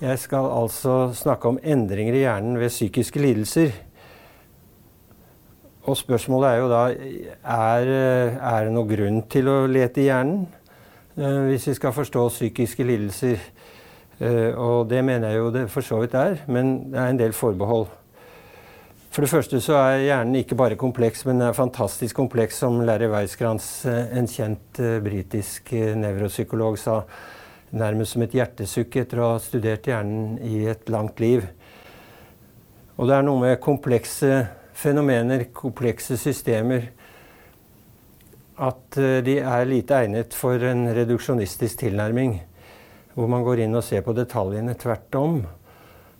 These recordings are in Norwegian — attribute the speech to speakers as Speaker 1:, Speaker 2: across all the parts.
Speaker 1: Jeg skal altså snakke om endringer i hjernen ved psykiske lidelser. Og spørsmålet er jo da er, er det noen grunn til å lete i hjernen eh, hvis vi skal forstå psykiske lidelser. Eh, og det mener jeg jo det for så vidt er, men det er en del forbehold. For det første så er hjernen ikke bare kompleks, men er fantastisk kompleks, som Larry Weisskrantz, eh, en kjent britisk nevropsykolog, sa. Nærmest som et hjertesukk etter å ha studert hjernen i et langt liv. Og det er noe med komplekse fenomener, komplekse systemer, at uh, de er lite egnet for en reduksjonistisk tilnærming. Hvor man går inn og ser på detaljene tvert om.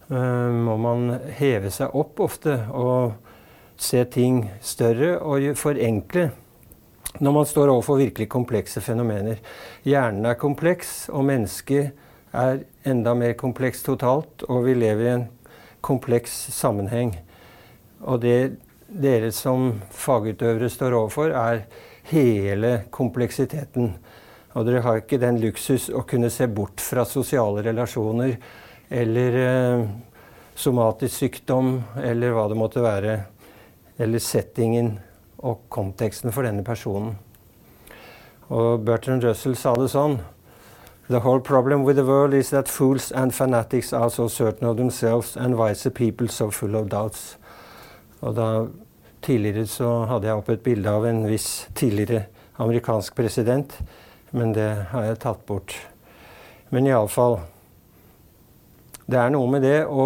Speaker 1: Eh, må man heve seg opp ofte og se ting større og forenkle når man står overfor virkelig komplekse fenomener. Hjernen er kompleks, og mennesket er enda mer kompleks totalt. Og vi lever i en kompleks sammenheng. Og det dere som fagutøvere står overfor, er hele kompleksiteten. Og dere har ikke den luksus å kunne se bort fra sosiale relasjoner eller eh, somatisk sykdom, eller hva det måtte være. Eller settingen og konteksten for denne personen. Og Bertrand Russell sa det sånn The whole problem with the world is that fools and fanatics are so certain of themselves and wise people so full of doubts. Og da Tidligere så hadde jeg opp et bilde av en viss tidligere amerikansk president, men det har jeg tatt bort. Men iallfall det er noe med det å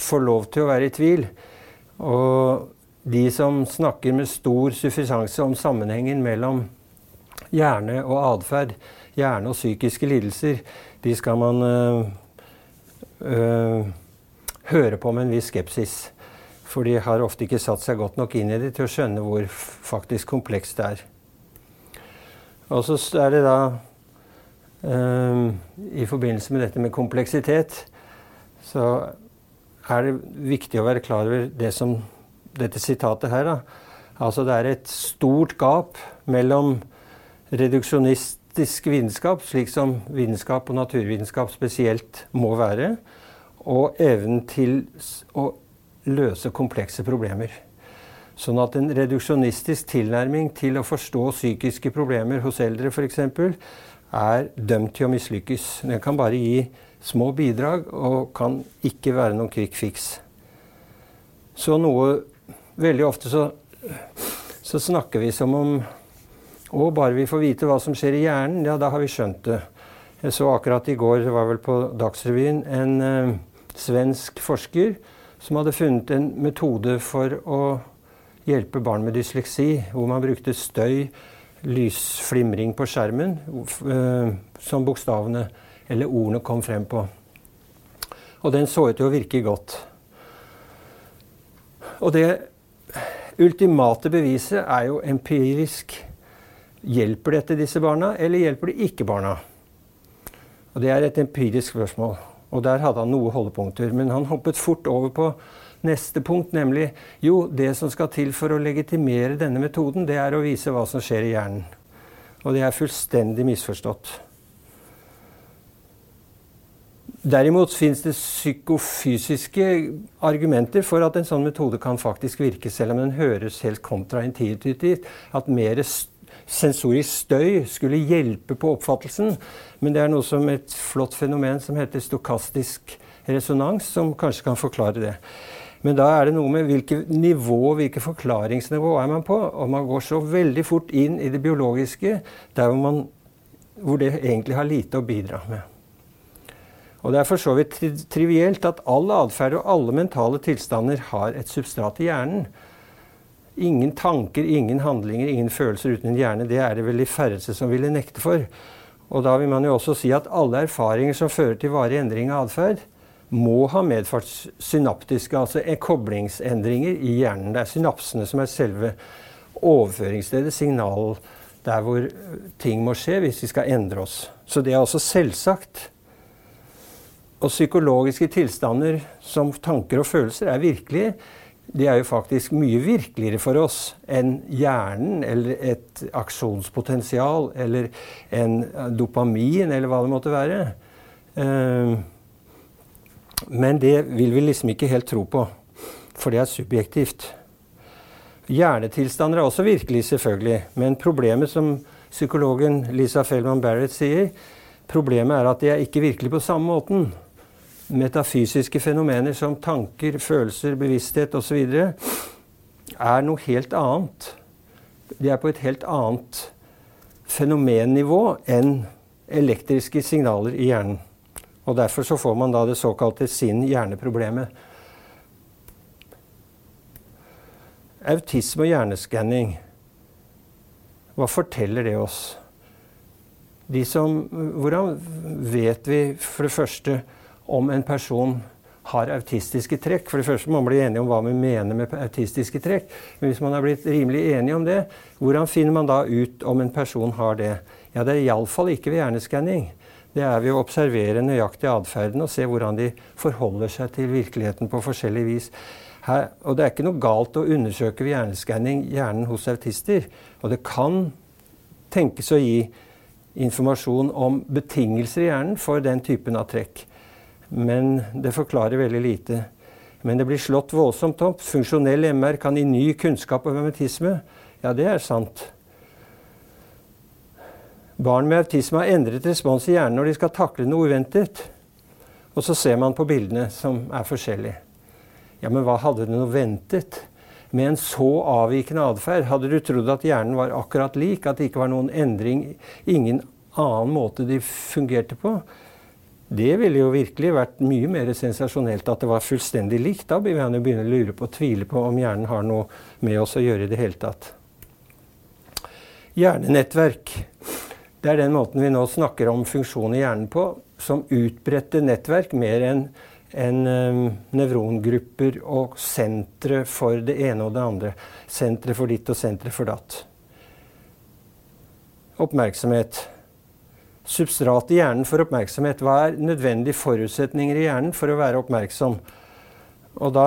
Speaker 1: få lov til å være i tvil. Og de som snakker med stor suffisanse om sammenhengen mellom hjerne og atferd, hjerne og psykiske lidelser, de skal man øh, øh, høre på med en viss skepsis. For de har ofte ikke satt seg godt nok inn i det til å skjønne hvor faktisk komplekst det er. Og så er det da øh, i forbindelse med dette med kompleksitet så er det viktig å være klar over det som dette sitatet her. Da. Altså det er et stort gap mellom reduksjonistisk vitenskap, slik som vitenskap og naturvitenskap spesielt må være, og evnen til å løse komplekse problemer. Sånn at en reduksjonistisk tilnærming til å forstå psykiske problemer hos eldre f.eks. er dømt til å mislykkes. Den kan bare gi små bidrag og kan ikke være noen quick fix. Så noe Veldig ofte så, så snakker vi som om å, bare vi får vite hva som skjer i hjernen, ja, da har vi skjønt det. Jeg så akkurat i går, det var vel på Dagsrevyen, en eh, svensk forsker som hadde funnet en metode for å hjelpe barn med dysleksi, hvor man brukte støy, lysflimring på skjermen, eh, som bokstavene eller ordene kom frem på. Og den så ut til å virke godt. Og det ultimate beviset er jo empirisk. Hjelper dette disse barna, eller hjelper det ikke barna? Og Det er et empirisk spørsmål. Og der hadde han noen holdepunkter. Men han hoppet fort over på neste punkt, nemlig jo, det som skal til for å legitimere denne metoden, det er å vise hva som skjer i hjernen. Og det er fullstendig misforstått. Derimot finnes det psykofysiske argumenter for at en sånn metode kan faktisk virke, selv om den høres helt kontraintuitivt. At mer sensorisk støy skulle hjelpe på oppfattelsen. Men det er noe som et flott fenomen som heter stokastisk resonans, som kanskje kan forklare det. Men da er det noe med hvilket nivå, hvilket forklaringsnivå er man på. Og man går så veldig fort inn i det biologiske der hvor, man, hvor det egentlig har lite å bidra med. Og det er for så vidt trivielt at all atferd og alle mentale tilstander har et substrat i hjernen. Ingen tanker, ingen handlinger, ingen følelser uten en hjerne. Det er det vel de færreste som ville nekte for. Og da vil man jo også si at alle erfaringer som fører til varig endring av atferd, må ha medført synaptiske, altså koblingsendringer i hjernen. Det er synapsene som er selve overføringsstedet, signal der hvor ting må skje hvis vi skal endre oss. Så det er også selvsagt og psykologiske tilstander som tanker og følelser er virkelige. De er jo faktisk mye virkeligere for oss enn hjernen eller et aksjonspotensial eller en dopamin eller hva det måtte være. Uh, Men det vil vi liksom ikke helt tro på, for det er subjektivt. Hjernetilstander er også virkelig, selvfølgelig. Men problemet, som psykologen Lisa Feldman Barrett sier, problemet er at de er ikke virkelig på samme måten. Metafysiske fenomener som tanker, følelser, bevissthet osv. er noe helt annet. De er på et helt annet fenomennivå enn elektriske signaler i hjernen. Og Derfor så får man da det såkalte sinn-hjerneproblemet. Autisme og hjerneskanning, hva forteller det oss? De som, hvordan vet vi for det første om en person har autistiske trekk? For det første må man bli enige om hva vi mener med autistiske trekk. Men hvis man er blitt rimelig enige om det, hvordan finner man da ut om en person har det? Ja, Det er iallfall ikke ved hjerneskanning. Det er ved å observere nøyaktig atferden og se hvordan de forholder seg til virkeligheten på forskjellig vis. Her, og det er ikke noe galt å undersøke ved hjerneskanning hjernen hos autister. Og det kan tenkes å gi informasjon om betingelser i hjernen for den typen av trekk. Men det forklarer veldig lite. Men det blir slått voldsomt opp. Funksjonell MR kan gi ny kunnskap om autisme. Ja, det er sant. Barn med autisme har endret respons i hjernen når de skal takle noe uventet. Og så ser man på bildene, som er forskjellige. Ja, men hva hadde du nå ventet? Med en så avvikende atferd, hadde du trodd at hjernen var akkurat lik? At det ikke var noen endring, ingen annen måte de fungerte på? Det ville jo virkelig vært mye mer sensasjonelt at det var fullstendig likt. Da vil han jo begynne å lure på og tvile på om hjernen har noe med oss å gjøre i det hele tatt. Hjernenettverk. Det er den måten vi nå snakker om funksjon i hjernen på, som utbredte nettverk mer enn en um, nevrongrupper og sentre for det ene og det andre. Sentre for ditt og sentre for datt. Oppmerksomhet. Substrat i hjernen for oppmerksomhet. Hva er nødvendige forutsetninger i hjernen for å være oppmerksom? Og da,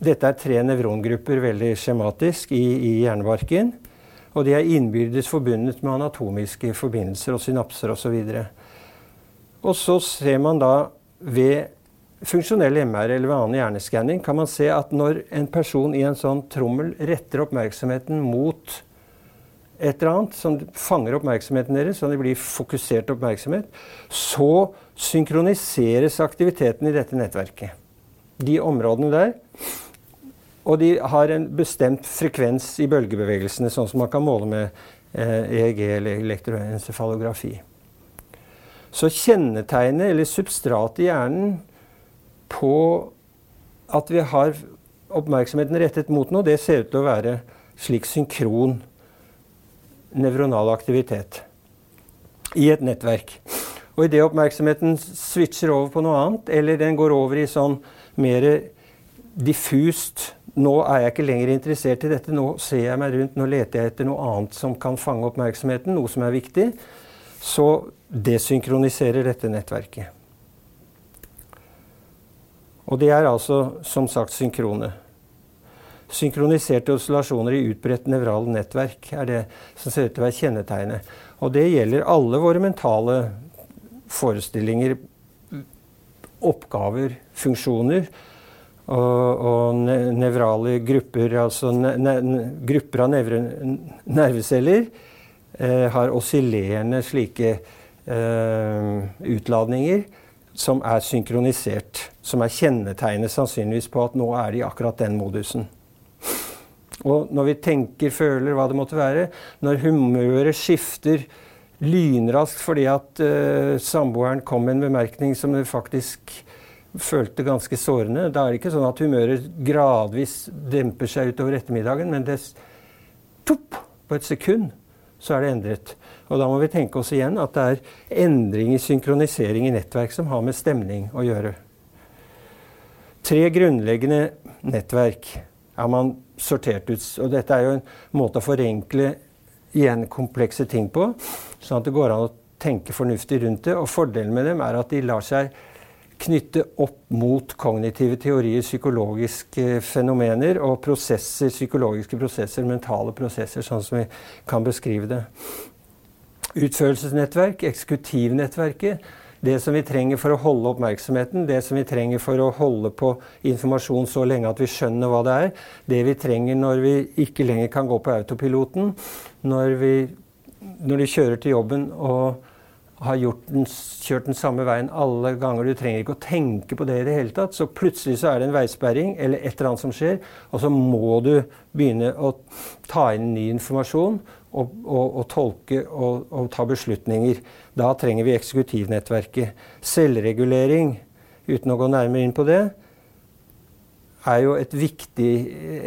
Speaker 1: dette er tre nevrongrupper veldig skjematisk i, i hjernebarken. Og de er innbyrdes forbundet med anatomiske forbindelser og synapser osv. Og, og så ser man da ved funksjonell MR eller annen hjerneskanning kan man se at når en person i en sånn trommel retter oppmerksomheten mot et eller annet som fanger oppmerksomheten deres, så det blir fokusert oppmerksomhet, så synkroniseres aktiviteten i dette nettverket. De områdene der. Og de har en bestemt frekvens i bølgebevegelsene, sånn som man kan måle med eh, EEG eller elektroencefalografi. Så kjennetegnet, eller substratet i hjernen, på at vi har oppmerksomheten rettet mot noe, det ser ut til å være slik synkron nevronal aktivitet i et nettverk. Og idet oppmerksomheten switcher over på noe annet, eller den går over i sånn mer diffust Nå er jeg ikke lenger interessert i dette, nå ser jeg meg rundt, nå leter jeg etter noe annet som kan fange oppmerksomheten, noe som er viktig. Så desynkroniserer dette nettverket. Og de er altså som sagt synkrone. Synkroniserte oscillasjoner i utbredt nevrale nettverk er det som ser ut til å være kjennetegnet. Og det gjelder alle våre mentale forestillinger, oppgaver, funksjoner. Og, og nevrale grupper, altså ne, ne, grupper av nevre, nerveceller, eh, har oscillerende slike eh, utladninger som er synkronisert. Som er kjennetegnet sannsynligvis på at nå er de akkurat den modusen. Og når vi tenker, føler, hva det måtte være, når humøret skifter lynraskt fordi at uh, samboeren kom med en bemerkning som du faktisk følte ganske sårende, da er det ikke sånn at humøret gradvis demper seg utover ettermiddagen, men det topp, på et sekund så er det endret. Og da må vi tenke oss igjen at det er endring i synkronisering i nettverk som har med stemning å gjøre. Tre grunnleggende nettverk er man sortert ut. Og dette er jo en måte å forenkle igjen komplekse ting på, sånn at det går an å tenke fornuftig rundt det. Og fordelen med dem er at de lar seg knytte opp mot kognitive teorier, psykologiske fenomener og prosesser, psykologiske prosesser, mentale prosesser, sånn som vi kan beskrive det. Utførelsesnettverk, eksekutivnettverket, Det som vi trenger for å holde oppmerksomheten, det som vi trenger for å holde på informasjon så lenge at vi skjønner hva det er, det vi trenger når vi ikke lenger kan gå på autopiloten, når, vi, når de kjører til jobben og har den, kjørt den samme veien alle ganger. Du trenger ikke å tenke på det i det hele tatt. Så plutselig så er det en veisperring eller et eller annet som skjer, og så må du begynne å ta inn ny informasjon og, og, og tolke og, og, ta beslutninger. Da trenger vi eksekutivnettverket. Selvregulering, uten å gå nærmere inn på det, er jo viktig,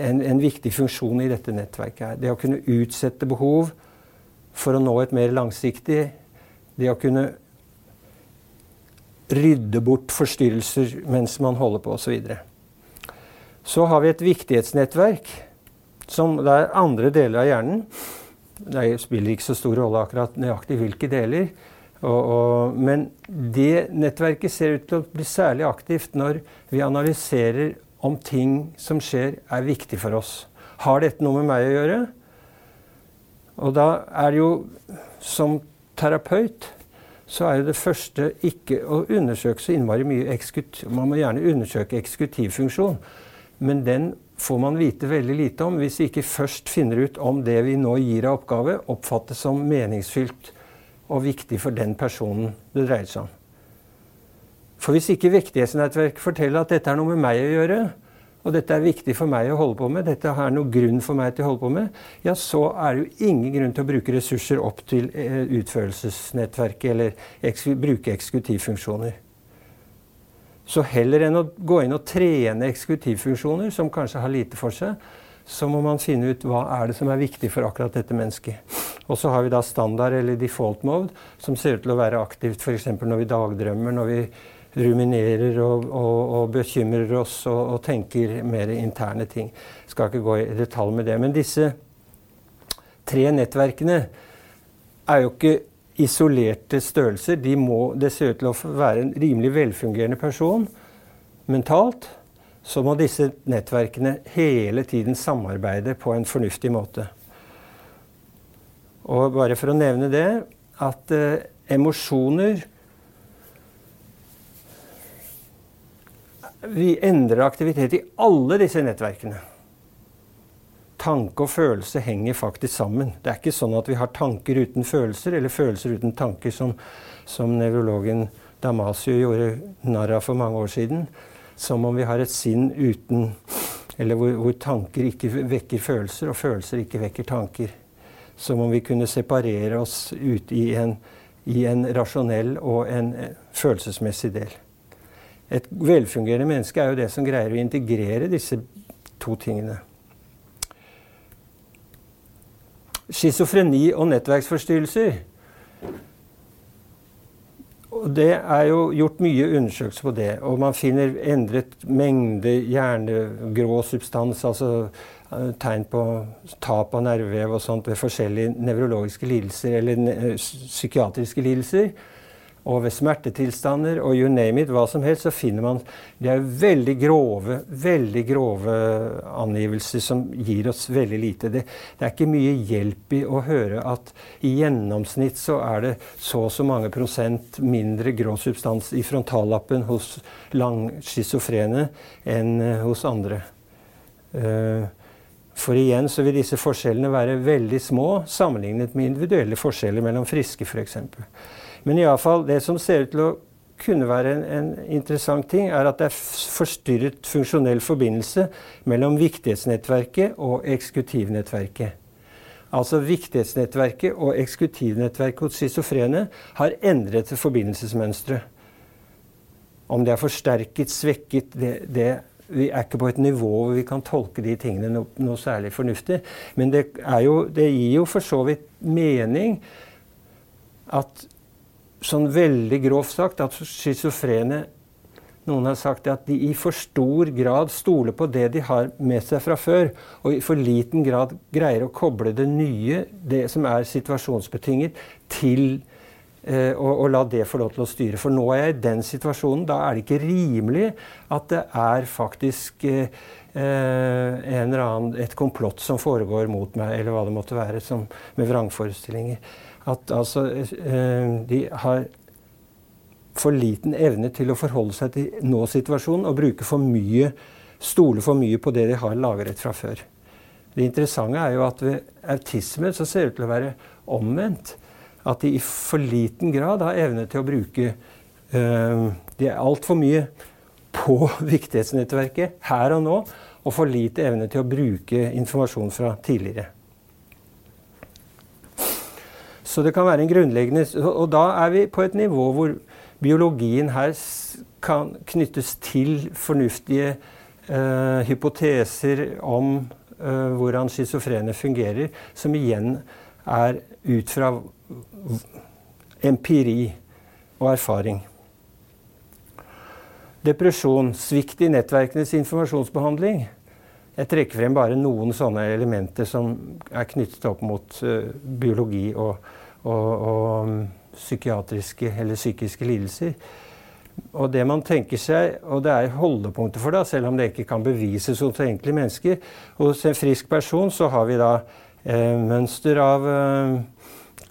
Speaker 1: en, en viktig funksjon i dette nettverket. Det å kunne utsette behov for å nå et mer langsiktig det å kunne rydde bort forstyrrelser mens man holder på osv. Så, så har vi et viktighetsnettverk som det er andre deler av hjernen. Det spiller ikke så stor rolle akkurat nøyaktig hvilke deler. Og, og, men det nettverket ser ut til å bli særlig aktivt når vi analyserer om ting som skjer, er viktig for oss. Har dette noe med meg å gjøre? Og da er det jo som terapeut så er det første ikke å undersøke så innmari mye Man må gjerne undersøke eksekutivfunksjon, men den får man vite veldig lite om hvis vi ikke først finner ut om det vi nå gir av oppgave, oppfattes som meningsfylt og viktig for den personen det dreier seg om. For hvis ikke viktighetsnettverket forteller at dette er noe med meg å gjøre, og dette er viktig for meg å holde på med, dette er noe grunn for meg til å holde på med, ja, så er det jo ingen grunn til å bruke ressurser opp til eh, utførelsesnettverket eller bruke eksekutivfunksjoner. Så heller enn å gå inn og trene eksekutivfunksjoner, som kanskje har lite for seg, så må man finne ut hva er det som er viktig for akkurat dette mennesket. Og så har vi da standard eller default mode, som ser ut til å være aktivt f.eks. når vi dagdrømmer, når vi ruminerer og, og, og bekymrer oss og, og, tenker mer interne ting. Skal ikke gå i detalj med det. Men disse tre nettverkene er jo ikke isolerte størrelser. De må, det ser ut til å være en rimelig velfungerende person mentalt. Så må disse nettverkene hele tiden samarbeide på en fornuftig måte. Og bare for å nevne det at eh, emosjoner vi endrer aktivitet i alle disse nettverkene. Tanke og følelse henger faktisk sammen. Det er ikke sånn at vi har tanker uten følelser, eller følelser uten tanker, som, som nevrologen Damasio gjorde narr av for mange år siden. Som om vi har et sinn uten Eller hvor, hvor tanker ikke vekker følelser, og følelser ikke vekker tanker. Som om vi kunne separere oss ut i en, i en rasjonell og en følelsesmessig del. Et velfungerende menneske er jo det som greier å integrere disse to tingene. Schizofreni og nettverksforstyrrelser. Det er jo gjort mye undersøkelser på det. Og man finner endret mengde hjernegrå substans, altså eh, tegn på tap av nervevev og sånt ved forskjellige nevrologiske lidelser eller psykiatriske lidelser og ved smertetilstander og you name it, hva som helst, så finner man Det er veldig grove, veldig grove angivelser som gir oss veldig lite. Det, det, er ikke mye hjelp i å høre at i gjennomsnitt så er det så og så mange prosent mindre grå substans i frontallappen hos langschizofrene enn eh, hos andre. Uh, for igjen så vil disse forskjellene være veldig små sammenlignet med individuelle forskjeller mellom friske f.eks. Men iallfall, det som ser ut til å kunne være en, en, interessant ting, er at det er forstyrret funksjonell forbindelse mellom viktighetsnettverket og eksekutivnettverket. Altså Viktighetsnettverket og eksekutivnettverket hos schizofrene har endret forbindelsesmønstre. Om det er forsterket, svekket det, det, Vi er ikke på et nivå hvor vi kan tolke de tingene noe, noe særlig fornuftig. Men det, jo, det gir jo for så vidt mening at sånn veldig grovt sagt at schizofrene noen har sagt at de i for stor grad stoler på det de har med seg fra før, og i for liten grad greier å koble det nye, det som er situasjonsbetinget, til eh, å, å la det få lov til å styre. For nå er jeg i den situasjonen. Da er det ikke rimelig at det er faktisk eh, eh annen, et komplott som foregår mot meg, eller hva det måtte være, som, med vrangforestillinger at altså eh, de har for liten evne til å forholde seg til nå-situasjonen og bruke for mye, stole for mye på det de har lagret fra før. Det interessante er jo at ved autisme så ser det ut til å være omvendt. At de i for liten grad har evne til å bruke øh, De er altfor mye på viktighetsnettverket her og nå, og for lite evne til å bruke informasjon fra tidligere. Så det kan være en grunnleggende Og da er vi på et nivå hvor biologien her kan knyttes til fornuftige eh, hypoteser om eh, hvordan schizofrene fungerer, som igjen er ut fra empiri og erfaring. Depresjon, svikt i nettverkenes informasjonsbehandling. Jeg trekker frem bare noen sånne elementer som er knyttet opp mot uh, biologi og, og, og um, psykiatriske eller psykiske lidelser. Og det man tenker seg, og det er holdepunkter for det, selv om det ikke kan bevises hos enkle mennesker Hos en frisk person så har vi da eh, mønster av eh,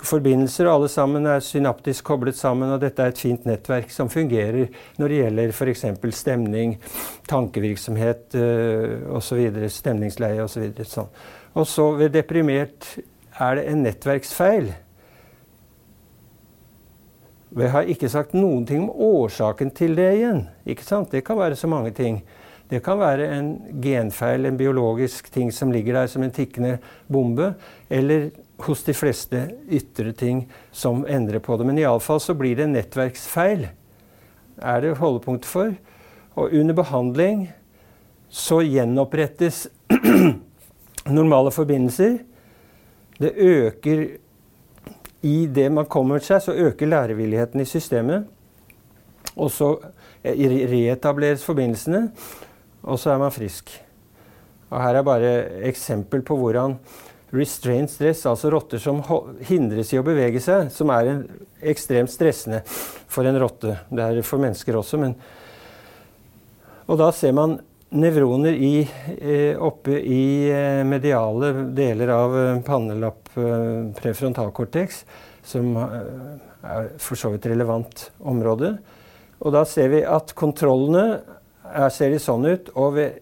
Speaker 1: forbindelser, og alle sammen er synaptisk koblet sammen. Og dette er et fint nettverk som fungerer når det gjelder f.eks. stemning, tankevirksomhet eh, osv., stemningsleie osv. Så sånn. Og så ved deprimert er det en nettverksfeil. Vi har ikke sagt noen ting om årsaken til det igjen. Ikke sant? Det kan være så mange ting. Det kan være en genfeil, en biologisk ting som ligger der som en tikkende bombe. Eller hos de fleste ytre ting som endrer på det. Men iallfall så blir det nettverksfeil. Er det holdepunkt for. Og under behandling så gjenopprettes normale forbindelser. Det øker i det man kommer seg, så øker lærevilligheten i systemet. Og så eh, reetableres forbindelsene, og så er man frisk. Og her er bare eksempel på hvordan restraint stress, altså rotter som hindres i å bevege seg, som er en ekstremt stressende for en rotte. Det er for mennesker også, men Og da ser man nevroner i, eh, oppe i eh, mediale deler av eh, pannelapp prefrontalkortex, som er for så vidt relevant område. Og da ser vi at kontrollene er, ser de sånn ut. Og ved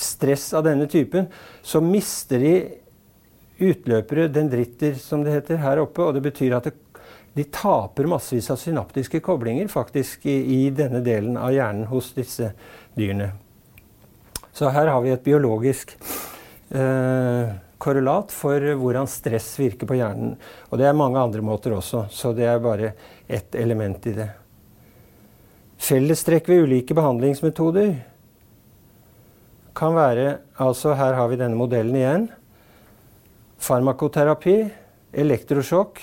Speaker 1: stress av denne typen så mister de utløpere, dendritter som det heter, her oppe. Og det betyr at det, de taper massevis av synaptiske koblinger faktisk i, i denne delen av hjernen hos disse dyrene. Så her har vi et biologisk eh, korrelat for hvordan stress virker på hjernen. Og det er mange andre måter også, så det er bare ett element i det. Fellestrekk ved ulike behandlingsmetoder kan være altså Her har vi denne modellen igjen. Farmakoterapi, elektrosjokk,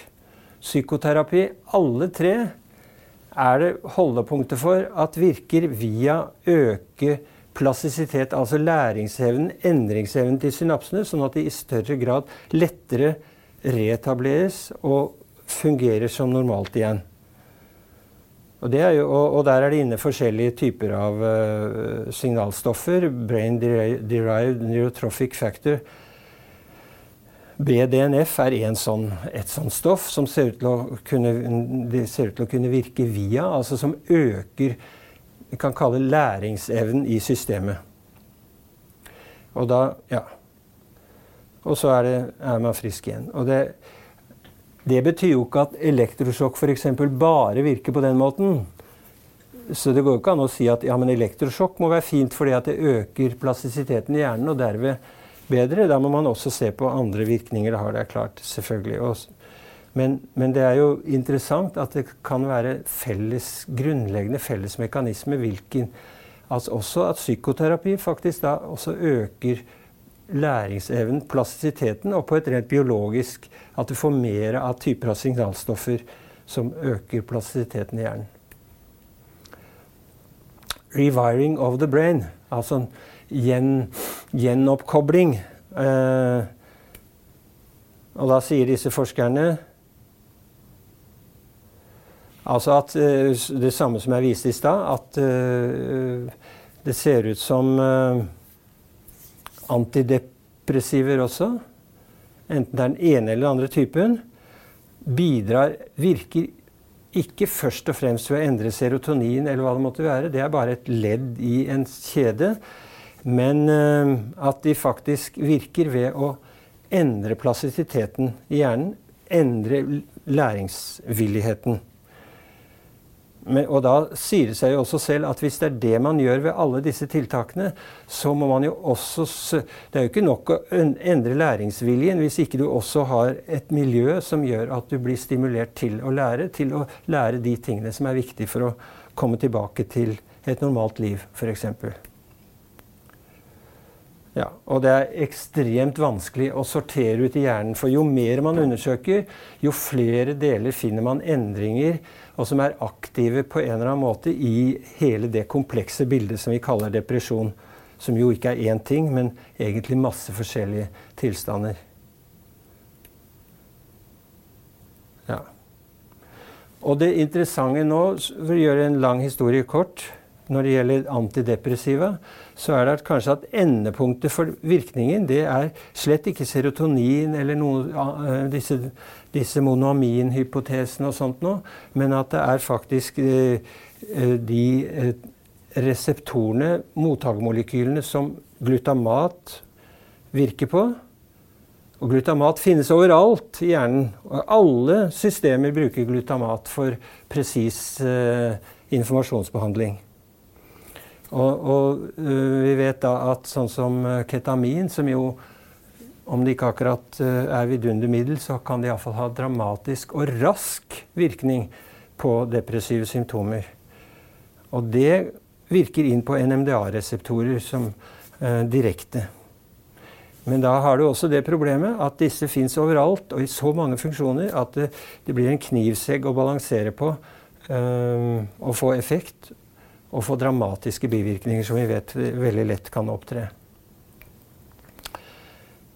Speaker 1: psykoterapi. Alle tre er det holdepunkter for at virker via øke plastisitet, altså læringsevnen, endringsevnen til synapsene, sånn at de i større grad lettere reetableres og fungerer som normalt igjen. Og, jo, og, der er det inne forskjellige typer av uh, signalstoffer. Brain derived neurotrophic factor. BDNF er sånn, et sånt stoff som ser ut, kunne, ser ut til å kunne virke via, altså som øker vi kan kalle læringsevnen i systemet. Og da Ja. Og så er, det, er man frisk igjen. Og det, det betyr jo ikke at elektrosjokk f.eks. bare virker på den måten. Så det går jo ikke an å si at ja, men elektrosjokk må være fint fordi at det øker plastisiteten i hjernen og derved bedre. Da må man også se på andre virkninger det har. Det er klart, selvfølgelig. Men, men, det er jo interessant at det kan være felles, grunnleggende felles mekanismer. Hvilken, altså også at psykoterapi faktisk da også øker læringsevnen, plastisiteten, og på et rent biologisk at du får mer av typer av signalstoffer som øker plastisiteten i hjernen. Rewiring of the brain, altså gjen, gjenoppkobling. Eh, og da sier disse forskerne Altså at uh, Det samme som jeg viste i stad, at uh, det ser ut som uh, antidepressiver også, enten det er den ene eller den andre typen, bidrar, virker ikke først og fremst ved å endre serotonin eller hva det måtte være. Det er bare et ledd i en kjede. Men uh, at de faktisk virker ved å endre plastisiteten i hjernen. Endre læringsvilligheten. Men, og da sier det seg jo også selv at hvis det er det man gjør ved alle disse tiltakene, så må man jo også Det er jo ikke nok å endre læringsviljen hvis ikke du også har et miljø som gjør at du blir stimulert til å lære, til å lære de tingene som er viktige for å komme tilbake til et normalt liv, f.eks. Ja, og det er ekstremt vanskelig å sortere ut i hjernen. For jo mer man undersøker, jo flere deler finner man endringer og som er aktive på en eller annen måte i hele det komplekse bildet som vi kaller depresjon. Som jo ikke er én ting, men egentlig masse forskjellige tilstander. Ja. Og det interessante nå, for å gjøre en lang historie kort, når det gjelder antidepressiva, så er det kanskje at endepunktet for virkningen det er slett ikke serotonin eller noen av uh, disse disse monoaminhypotesene og sånt noe, men at det er faktisk eh, eh, de eh, reseptorene, mottakermolekylene, som glutamat virker på. Og glutamat finnes overalt i hjernen. Og alle systemer bruker glutamat for presis eh, informasjonsbehandling. Og, og uh, vi vet da at sånn som ketamin, som jo om det ikke akkurat eh, er vidundermiddel, så kan det iallfall ha dramatisk og rask virkning på depressive symptomer. Og det virker inn på NMDA-reseptorer som eh, direkte. Men da har du også det problemet at disse fins overalt og i så mange funksjoner at det, det blir en knivsegg å balansere på eh, og få effekt. Og få dramatiske bivirkninger som vi vet veldig lett kan opptre.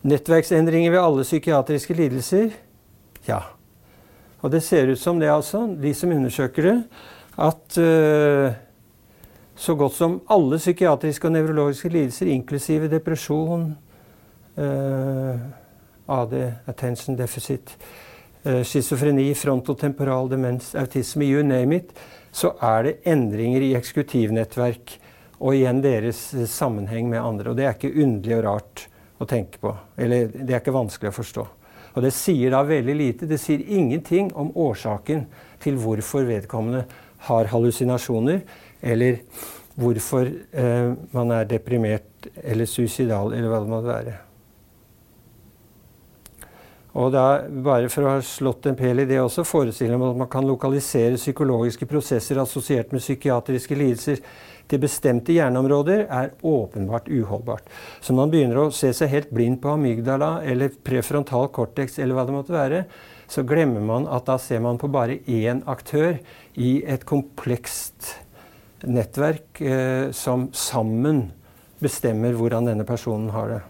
Speaker 1: Nettverksendringer ved alle psykiatriske lidelser? Ja. Og det ser ut som det, altså, de som undersøker det, at uh, så godt som alle psykiatriske og nevrologiske lidelser, inklusive depresjon, uh, AD, attention deficit, uh, schizofreni, frontotemporal demens, autisme, you name it, så er det endringer i eksekutivnettverk og igjen deres sammenheng med andre. Og det er ikke underlig og rart å tenke på. Eller det er ikke vanskelig å forstå. Og det sier da veldig lite. Det sier ingenting om årsaken til hvorfor vedkommende har hallusinasjoner, eller hvorfor eh, man er deprimert eller suicidal, eller hva det måtte være. Og da, bare for å ha slått en pel i det også, forestiller man at man kan lokalisere psykologiske prosesser assosiert med psykiatriske lidelser til bestemte hjerneområder, er åpenbart uholdbart. Så man begynner å se seg helt blind på amygdala eller prefrontal cortex eller hva det måtte være, så glemmer man at da ser man på bare én aktør i et komplekst nettverk eh, som sammen bestemmer hvordan denne personen har det.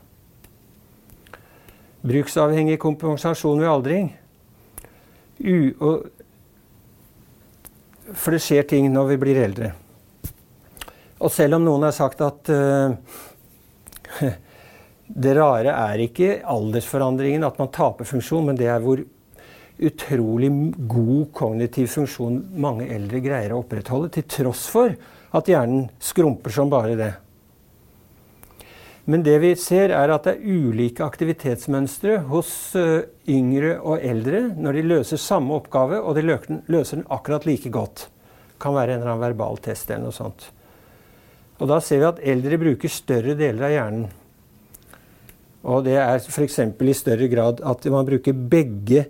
Speaker 1: Bruksavhengig kompensasjon ved aldring. U for det skjer ting når vi blir eldre. Og selv om noen har sagt at uh, det rare er ikke aldersforandringen, at man taper funksjon, men det er hvor utrolig god kognitiv funksjon mange eldre greier å opprettholde, til tross for at hjernen skrumper som bare det. Men det vi ser, er at det er ulike aktivitetsmønstre hos uh, yngre og eldre når de løser samme oppgave, og de løser den akkurat like godt. Det kan være en eller annen verbal test eller noe sånt. Og da ser vi at eldre bruker større deler av hjernen. Og det er f.eks. i større grad at man bruker begge.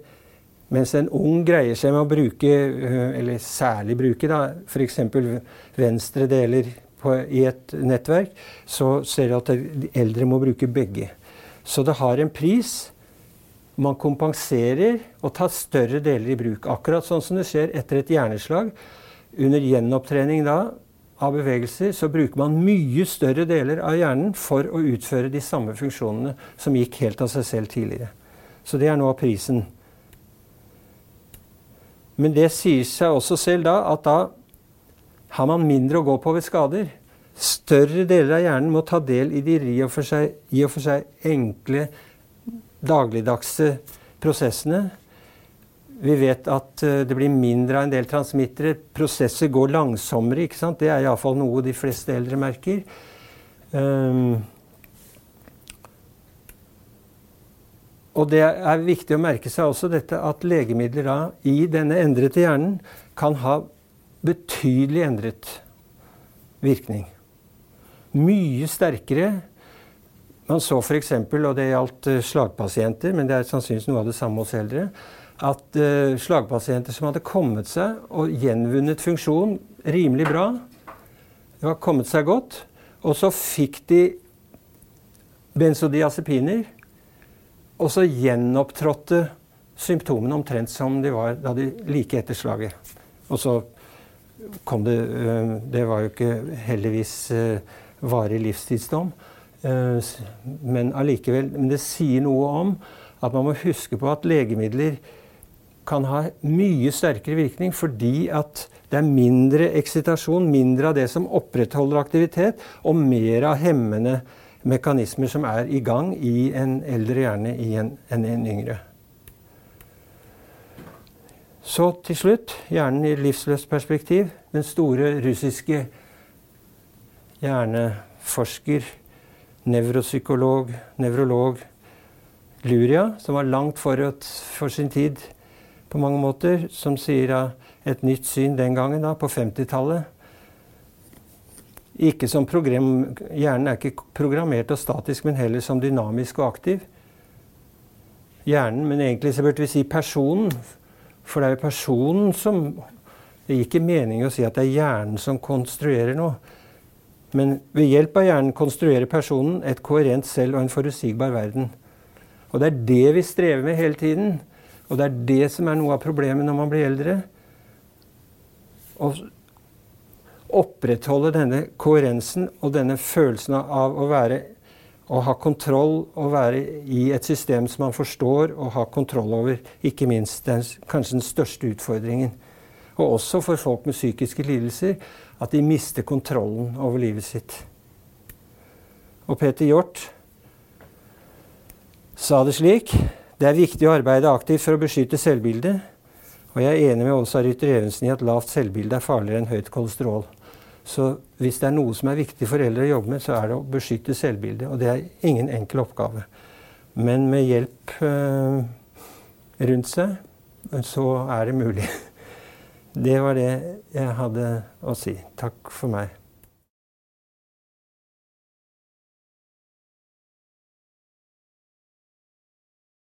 Speaker 1: Mens en ung greier seg med å bruke, øh, eller særlig bruke, f.eks. venstre deler på, i et nettverk, så ser vi at de eldre må bruke begge. Så det har en pris. Man kompenserer og tar større deler i bruk. Akkurat sånn som det skjer etter et hjerneslag. Under gjenopptrening da av bevegelser, så bruker man mye større deler av hjernen for å utføre de samme funksjonene som gikk helt av seg selv tidligere. Så det er noe av prisen. Men det sier seg også selv da at da har man mindre å gå på ved skader. Større deler av hjernen må ta del i de i og for seg, og for seg enkle, dagligdagse prosessene. Vi vet at uh, det blir mindre av en del transmittere. Prosesser går langsommere. ikke sant? Det er iallfall noe de fleste eldre merker. Um, og det er viktig å merke seg også dette at legemidler da, i denne endrete hjernen kan ha betydelig endret virkning. Mye sterkere. Man så f.eks., og det gjaldt uh, slagpasienter, men det er sannsynligvis noe av det samme hos eldre, at uh, slagpasienter som hadde kommet seg og gjenvunnet funksjon rimelig bra, det var kommet seg godt, og så fikk de benzodiazepiner, og så gjenopptrådte symptomene omtrent som de var da de like etter slaget. Og så kom det uh, Det var jo ikke heldigvis varig livstidsdom. Eh, men allikevel Men det sier noe om at man må huske på at legemidler kan ha mye sterkere virkning fordi at det er mindre eksitasjon, mindre av det som opprettholder aktivitet, og mer av hemmende mekanismer som er i gang i en eldre hjerne enn en, en yngre. Så til slutt hjernen i livsløst perspektiv. Den store russiske hjerneforsker, nevropsykolog, nevrolog Luria, som var langt forut for sin tid på mange måter, som sier at et nytt syn den gangen, da, på 50-tallet ikke som program, Hjernen er ikke programmert og statisk, men heller som dynamisk og aktiv. Hjernen, men egentlig så burde vi si personen. For det er jo personen som Det gir ikke mening å si at det er hjernen som konstruerer noe. Men ved hjelp av hjernen konstruerer personen et koherent selv og en forutsigbar verden. Og det er det vi strever med hele tiden. Og det er det som er noe av problemet når man blir eldre. Å opprettholde denne koherensen og denne følelsen av å være å ha kontroll og være i et system som man forstår og har kontroll over, ikke minst den, kanskje den største utfordringen. Og også for folk med psykiske lidelser at de mister kontrollen over livet sitt. Og Peter Hjort sa det slik det er viktig å arbeide aktivt for å beskytte selvbildet. Og jeg er enig med Åsa Rytter Evensen i at lavt selvbilde er farligere enn høyt kolesterol. Så hvis det er noe som er viktig for eldre å jobbe med, så er det å beskytte selvbildet. Og det er ingen enkel oppgave. Men med hjelp øh, rundt seg, så er det mulig. Det var det jeg hadde å si. Takk for meg.